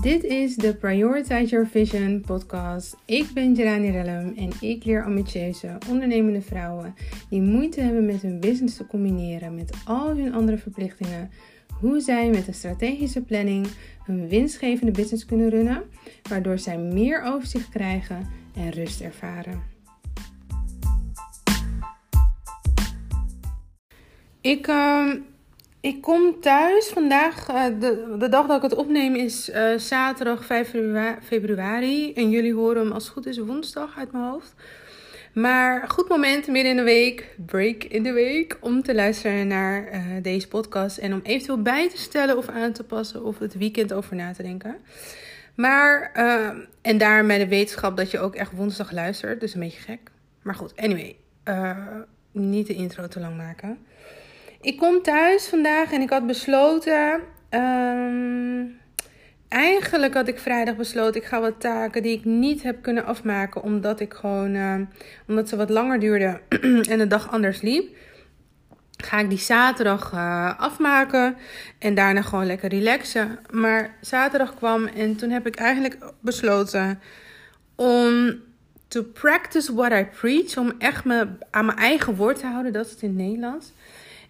Dit is de Prioritize Your Vision podcast. Ik ben Jelani Rellum en ik leer ambitieuze, ondernemende vrouwen die moeite hebben met hun business te combineren met al hun andere verplichtingen, hoe zij met een strategische planning hun winstgevende business kunnen runnen, waardoor zij meer overzicht krijgen en rust ervaren. Ik, uh, ik kom thuis vandaag. Uh, de, de dag dat ik het opneem is uh, zaterdag 5 februari. En jullie horen hem als het goed is woensdag uit mijn hoofd. Maar goed moment midden in de week, break in de week, om te luisteren naar uh, deze podcast. En om eventueel bij te stellen of aan te passen of het weekend over na te denken. Maar, en daar met de wetenschap dat je ook echt woensdag luistert. Dus een beetje gek. Maar goed, anyway. niet de intro te lang maken. Ik kom thuis vandaag en ik had besloten. Um, eigenlijk had ik vrijdag besloten. Ik ga wat taken die ik niet heb kunnen afmaken. Omdat ik gewoon. Uh, omdat ze wat langer duurden en de dag anders liep. Ga ik die zaterdag uh, afmaken. En daarna gewoon lekker relaxen. Maar zaterdag kwam en toen heb ik eigenlijk besloten. Om to practice what I preach. Om echt me aan mijn eigen woord te houden. Dat is het in het Nederlands.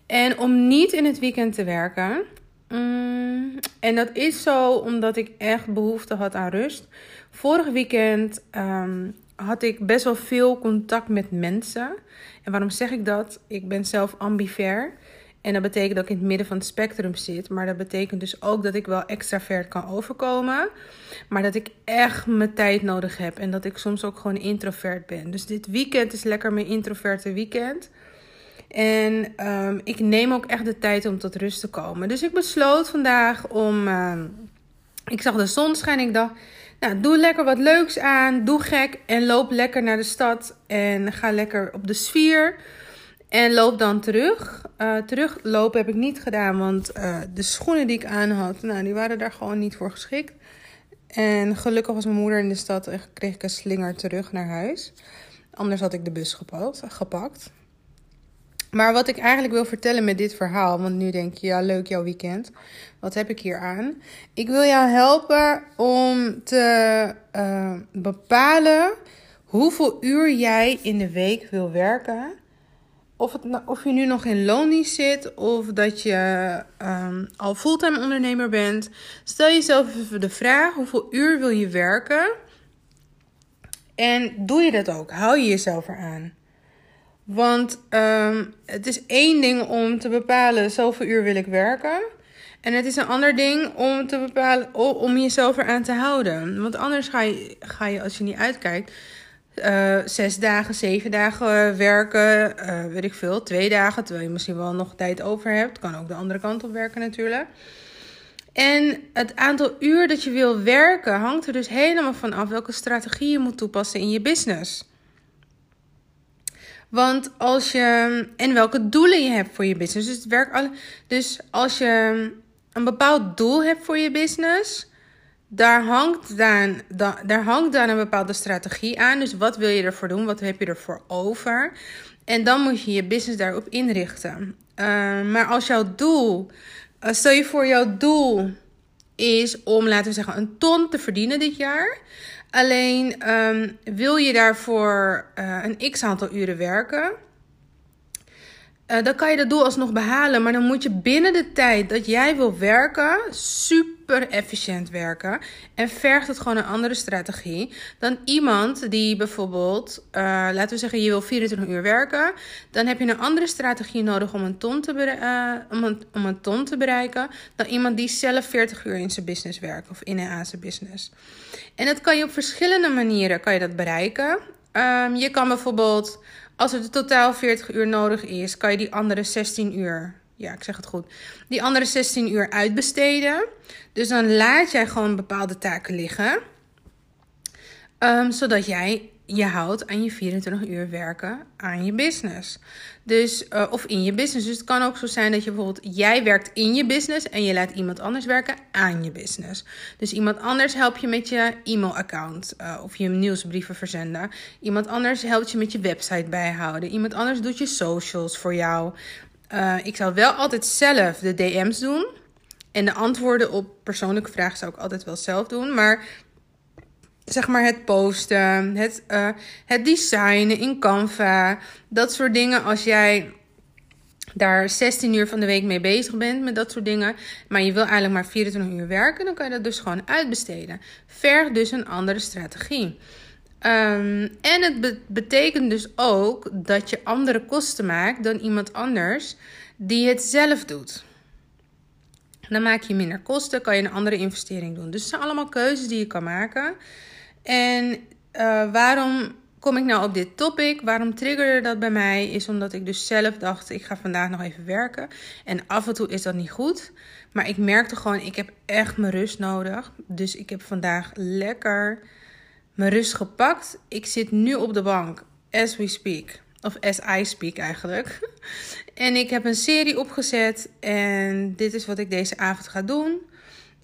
En om niet in het weekend te werken. Mm, en dat is zo omdat ik echt behoefte had aan rust. Vorig weekend um, had ik best wel veel contact met mensen. En waarom zeg ik dat? Ik ben zelf ambiver. En dat betekent dat ik in het midden van het spectrum zit. Maar dat betekent dus ook dat ik wel extravert kan overkomen. Maar dat ik echt mijn tijd nodig heb. En dat ik soms ook gewoon introvert ben. Dus dit weekend is lekker mijn introverte weekend. En um, ik neem ook echt de tijd om tot rust te komen. Dus ik besloot vandaag om. Uh, ik zag de zon schijnen. Ik dacht. Nou, doe lekker wat leuks aan. Doe gek. En loop lekker naar de stad. En ga lekker op de sfeer. En loop dan terug. Uh, teruglopen heb ik niet gedaan. Want uh, de schoenen die ik aan had. Nou, die waren daar gewoon niet voor geschikt. En gelukkig was mijn moeder in de stad. En kreeg ik een slinger terug naar huis. Anders had ik de bus gepakt. Maar wat ik eigenlijk wil vertellen met dit verhaal, want nu denk je, ja, leuk jouw weekend. Wat heb ik hier aan? Ik wil jou helpen om te uh, bepalen hoeveel uur jij in de week wil werken. Of, het, nou, of je nu nog in loondienst zit of dat je um, al fulltime ondernemer bent. Stel jezelf even de vraag: hoeveel uur wil je werken? En doe je dat ook? Hou je jezelf eraan? Want um, het is één ding om te bepalen zoveel uur wil ik werken. En het is een ander ding om te bepalen om jezelf eraan te houden. Want anders ga je, ga je als je niet uitkijkt, uh, zes dagen, zeven dagen werken, uh, weet ik veel, twee dagen, terwijl je misschien wel nog tijd over hebt. Kan ook de andere kant op werken natuurlijk. En het aantal uur dat je wil werken hangt er dus helemaal van af welke strategie je moet toepassen in je business. Want als je. En welke doelen je hebt voor je business. Dus, het alle, dus als je een bepaald doel hebt voor je business. Daar hangt dan, daar hangt dan een bepaalde strategie aan. Dus wat wil je ervoor doen? Wat heb je ervoor over? En dan moet je je business daarop inrichten. Uh, maar als jouw doel. Uh, stel je voor, jouw doel is om, laten we zeggen, een ton te verdienen dit jaar. Alleen um, wil je daarvoor uh, een x aantal uren werken, uh, dan kan je dat doel alsnog behalen. Maar dan moet je binnen de tijd dat jij wil werken, super efficiënt werken. En vergt het gewoon een andere strategie dan iemand die bijvoorbeeld, uh, laten we zeggen, je wil 24 uur werken. Dan heb je een andere strategie nodig om een ton te, om een, om een ton te bereiken. Dan iemand die zelf 40 uur in zijn business werkt of in een zijn business. En dat kan je op verschillende manieren kan je dat bereiken. Um, je kan bijvoorbeeld, als het totaal 40 uur nodig is, kan je die andere 16 uur, ja, ik zeg het goed, die andere 16 uur uitbesteden. Dus dan laat jij gewoon bepaalde taken liggen, um, zodat jij je houdt aan je 24 uur werken aan je business. Dus, uh, of in je business. Dus het kan ook zo zijn dat je bijvoorbeeld, jij werkt in je business en je laat iemand anders werken aan je business. Dus iemand anders helpt je met je e-mailaccount uh, of je nieuwsbrieven verzenden. Iemand anders helpt je met je website bijhouden. Iemand anders doet je socials voor jou. Uh, ik zou wel altijd zelf de DM's doen. En de antwoorden op persoonlijke vragen zou ik altijd wel zelf doen. Maar zeg maar het posten, het, uh, het designen in Canva, dat soort dingen. Als jij daar 16 uur van de week mee bezig bent met dat soort dingen, maar je wil eigenlijk maar 24 uur werken, dan kan je dat dus gewoon uitbesteden. Verg dus een andere strategie. Um, en het betekent dus ook dat je andere kosten maakt dan iemand anders die het zelf doet. Dan maak je minder kosten, kan je een andere investering doen. Dus het zijn allemaal keuzes die je kan maken. En uh, waarom kom ik nou op dit topic? Waarom triggerde dat bij mij? Is omdat ik dus zelf dacht, ik ga vandaag nog even werken. En af en toe is dat niet goed. Maar ik merkte gewoon, ik heb echt mijn rust nodig. Dus ik heb vandaag lekker mijn rust gepakt. Ik zit nu op de bank, as we speak. Of as I speak eigenlijk. En ik heb een serie opgezet. En dit is wat ik deze avond ga doen.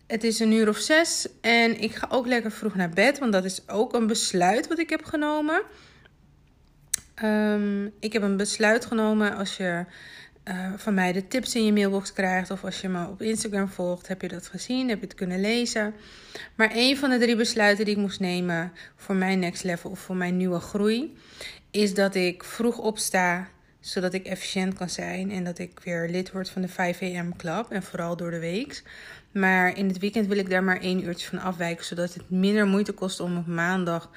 Het is een uur of zes en ik ga ook lekker vroeg naar bed, want dat is ook een besluit wat ik heb genomen. Um, ik heb een besluit genomen als je uh, van mij de tips in je mailbox krijgt of als je me op Instagram volgt, heb je dat gezien, heb je het kunnen lezen. Maar een van de drie besluiten die ik moest nemen voor mijn next level of voor mijn nieuwe groei, is dat ik vroeg opsta zodat ik efficiënt kan zijn en dat ik weer lid word van de 5 am club en vooral door de week. Maar in het weekend wil ik daar maar één uurtje van afwijken, zodat het minder moeite kost om op maandag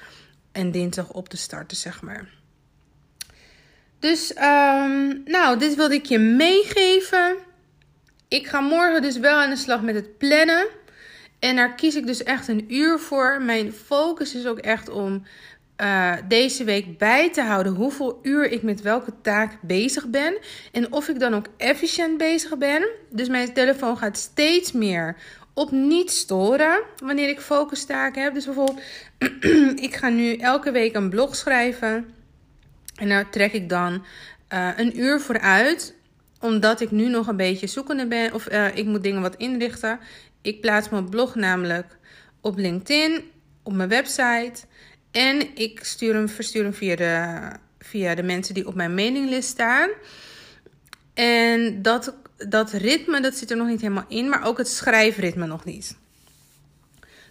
en dinsdag op te starten, zeg maar. Dus, um, nou, dit wilde ik je meegeven. Ik ga morgen dus wel aan de slag met het plannen. En daar kies ik dus echt een uur voor. Mijn focus is ook echt om uh, deze week bij te houden hoeveel uur ik met welke taak bezig ben. En of ik dan ook efficiënt bezig ben. Dus mijn telefoon gaat steeds meer op niet storen wanneer ik focustaken heb. Dus bijvoorbeeld, ik ga nu elke week een blog schrijven. En daar trek ik dan uh, een uur vooruit. Omdat ik nu nog een beetje zoekende ben. Of uh, ik moet dingen wat inrichten. Ik plaats mijn blog namelijk op LinkedIn, op mijn website. En ik stuur hem, verstuur hem via de, via de mensen die op mijn mailinglist staan. En dat, dat ritme, dat zit er nog niet helemaal in. Maar ook het schrijfritme nog niet.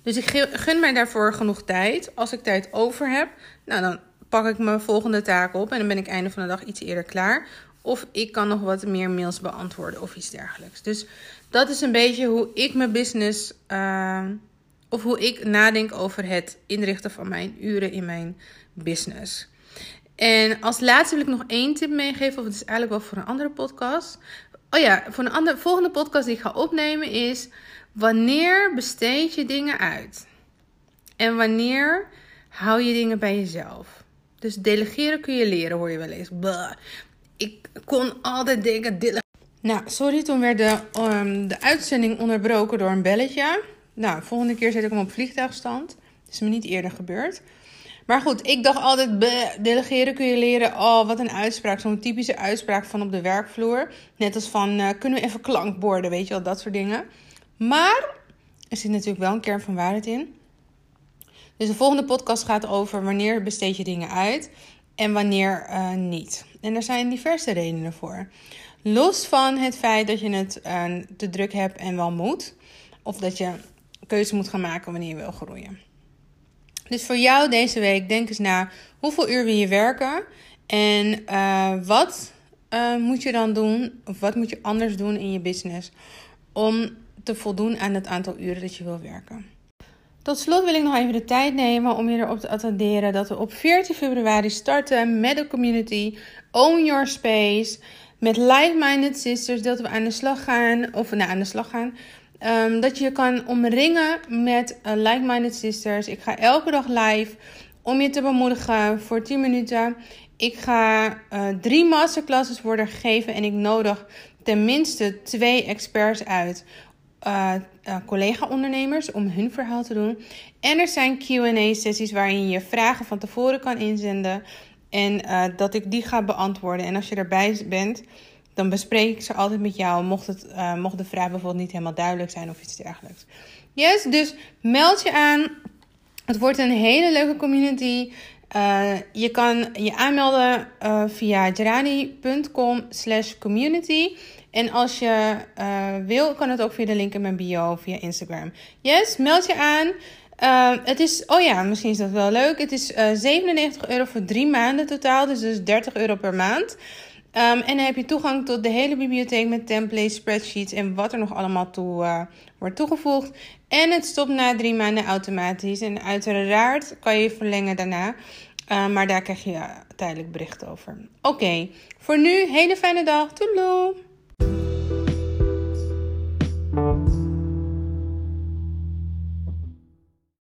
Dus ik gun mij daarvoor genoeg tijd. Als ik tijd over heb, nou dan pak ik mijn volgende taak op. En dan ben ik einde van de dag iets eerder klaar. Of ik kan nog wat meer mails beantwoorden of iets dergelijks. Dus dat is een beetje hoe ik mijn business... Uh, of hoe ik nadenk over het inrichten van mijn uren in mijn business. En als laatste wil ik nog één tip meegeven, of het is eigenlijk wel voor een andere podcast. Oh ja, voor een andere, volgende podcast die ik ga opnemen is: wanneer besteed je dingen uit? En wanneer hou je dingen bij jezelf? Dus delegeren kun je leren, hoor je wel eens. Ik kon altijd denken. Nou, sorry, toen werd de, um, de uitzending onderbroken door een belletje. Nou, volgende keer zet ik hem op vliegtuigstand. Dat is me niet eerder gebeurd. Maar goed, ik dacht altijd, delegeren kun je leren. Oh, wat een uitspraak. Zo'n typische uitspraak van op de werkvloer. Net als van, uh, kunnen we even klankborden, weet je wel, dat soort dingen. Maar er zit natuurlijk wel een kern van waarheid in. Dus de volgende podcast gaat over wanneer besteed je dingen uit en wanneer uh, niet. En er zijn diverse redenen voor. Los van het feit dat je het uh, te druk hebt en wel moet. Of dat je keuze moet gaan maken wanneer je wil groeien. Dus voor jou deze week, denk eens na hoeveel uur wil je werken en uh, wat uh, moet je dan doen, of wat moet je anders doen in je business om te voldoen aan het aantal uren dat je wil werken. Tot slot wil ik nog even de tijd nemen om je erop te attenderen dat we op 14 februari starten met de community Own Your Space. Met like-minded sisters dat we aan de slag gaan, of nou aan de slag gaan, Um, dat je je kan omringen met uh, like-minded sisters. Ik ga elke dag live om je te bemoedigen voor 10 minuten. Ik ga uh, drie masterclasses worden gegeven en ik nodig tenminste twee experts uit. Uh, collega-ondernemers om hun verhaal te doen. En er zijn QA-sessies waarin je vragen van tevoren kan inzenden. En dat ik die ga beantwoorden. En als je erbij bent, dan bespreek ik ze altijd met jou. Mocht, het, uh, mocht de vraag bijvoorbeeld niet helemaal duidelijk zijn of iets dergelijks. Yes, dus meld je aan. Het wordt een hele leuke community. Uh, je kan je aanmelden via gerani.com slash community. En als je wil, kan het ook via de link in mijn bio via Instagram. Yes, meld je aan. Het is, oh ja, misschien is dat wel leuk. Het is 97 euro voor drie maanden totaal, dus dus 30 euro per maand. Um, en dan heb je toegang tot de hele bibliotheek met templates, spreadsheets en wat er nog allemaal toe uh, wordt toegevoegd. En het stopt na drie maanden automatisch. En uiteraard kan je verlengen daarna. Uh, maar daar krijg je tijdelijk bericht over. Oké, voor nu, hele fijne dag. Toedeloe!